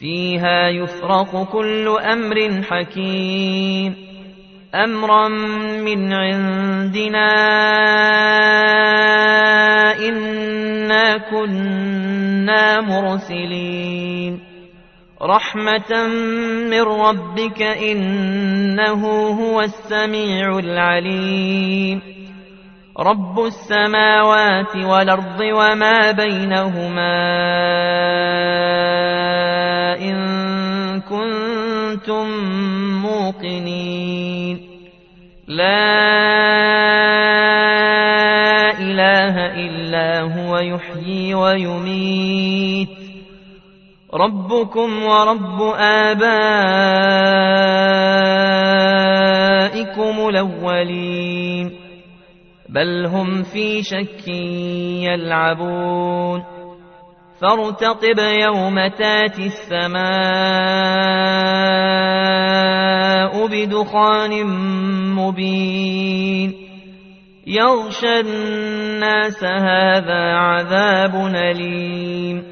فيها يفرق كل أمر حكيم. أمرا من عندنا إنا كنا مرسلين. رحمة من ربك إنه هو السميع العليم. رب السماوات والأرض وما بينهما إن كنتم موقنين لا إله إلا هو يحيي ويميت ربكم ورب آبائكم الأولين بل هم في شك يلعبون فارتقب يوم تاتي السماء بدخان مبين. يغشى الناس هذا عذاب أليم.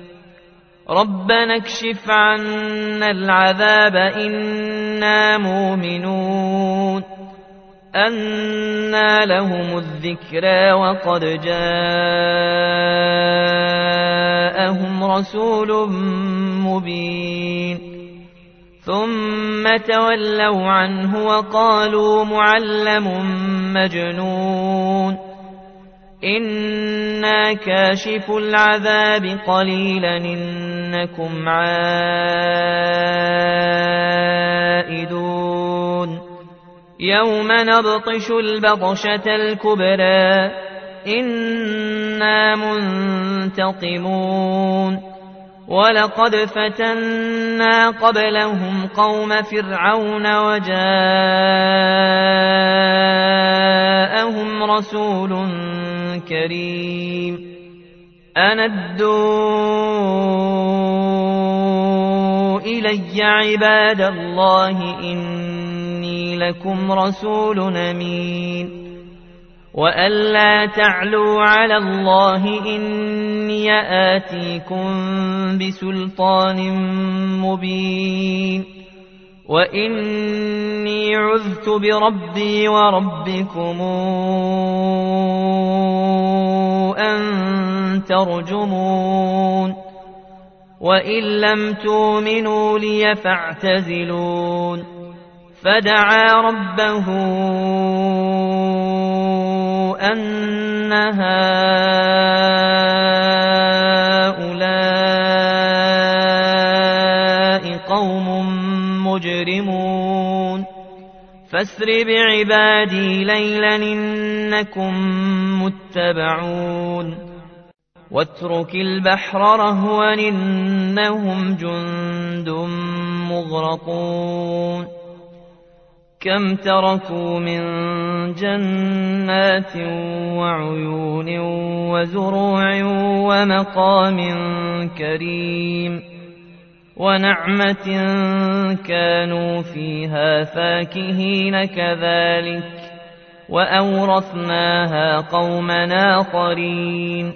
ربنا اكشف عنا العذاب إنا مؤمنون. أنى لهم الذكرى وقد جاءهم رسول مبين. ثم تولوا عنه وقالوا معلم مجنون. إنا كاشف العذاب قليلا إنكم عائدون. يوم نبطش البطشة الكبرى. إنا منتقمون. ولقد فتنا قبلهم قوم فرعون وجاءهم رسول كريم. أندوا إلي عباد الله إني لكم رسول أمين. وألا تعلوا على الله إني آتيكم بسلطان مبين. وإني عذت بربي وربكم أن ترجمون. وإن لم تؤمنوا لي فاعتزلون. فدعا ربه أن هؤلاء قوم مجرمون. فاسر بعبادي ليلا إنكم متبعون. واترك البحر رهوا إنهم جند مغرقون. كم تركوا من جنات وعيون وزروع ومقام كريم ونعمة كانوا فيها فاكهين كذلك وأورثناها قومنا آخرين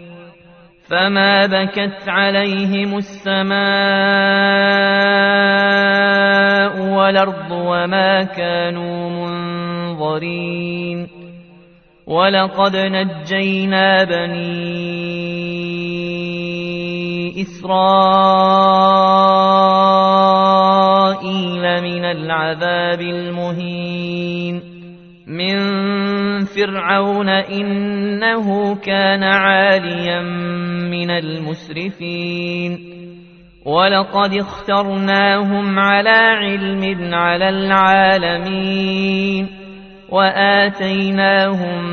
فما بكت عليهم السماء والأرض وما كانوا منظرين ولقد نجينا بني إسرائيل من العذاب المهين من فرعون إنه كان عاليا من المسرفين ولقد اخترناهم على علم على العالمين وآتيناهم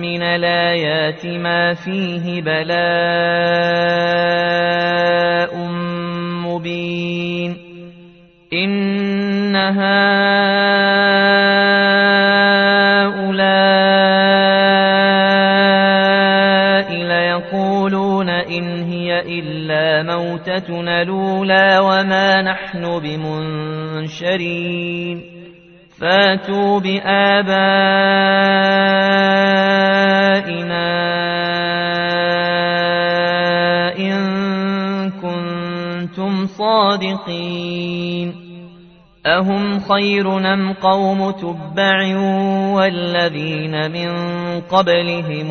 من الآيات ما فيه بلاء مبين إن إن موتتنا الأولى وما نحن بمنشرين. فاتوا بآبائنا إن كنتم صادقين. أهم خير نم قوم تبع والذين من قبلهم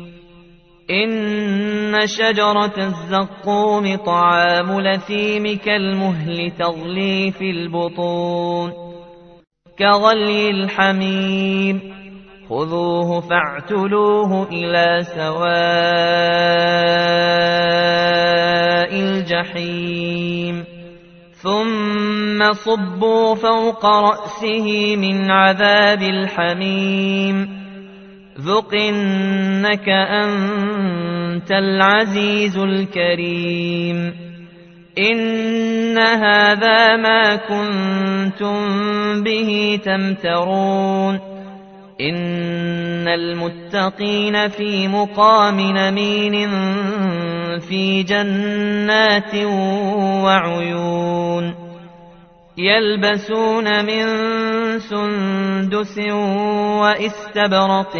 إن شجرة الزقوم طعام لثيم كالمهل تغلي في البطون كغلي الحميم خذوه فاعتلوه إلى سواء الجحيم ثم صبوا فوق رأسه من عذاب الحميم ذق إنك أنت العزيز الكريم إن هذا ما كنتم به تمترون إن المتقين في مقام نمين في جنات وعيون يلبسون من سندس وإستبرق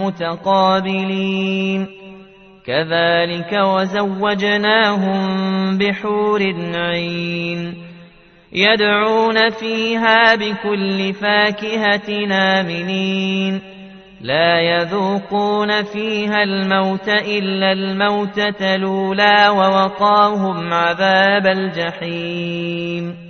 متقابلين. كذلك وزوجناهم بحور عين. يدعون فيها بكل فاكهة آمنين. لا يذوقون فيها الموت إلا الموتة الأولى ووقاهم عذاب الجحيم.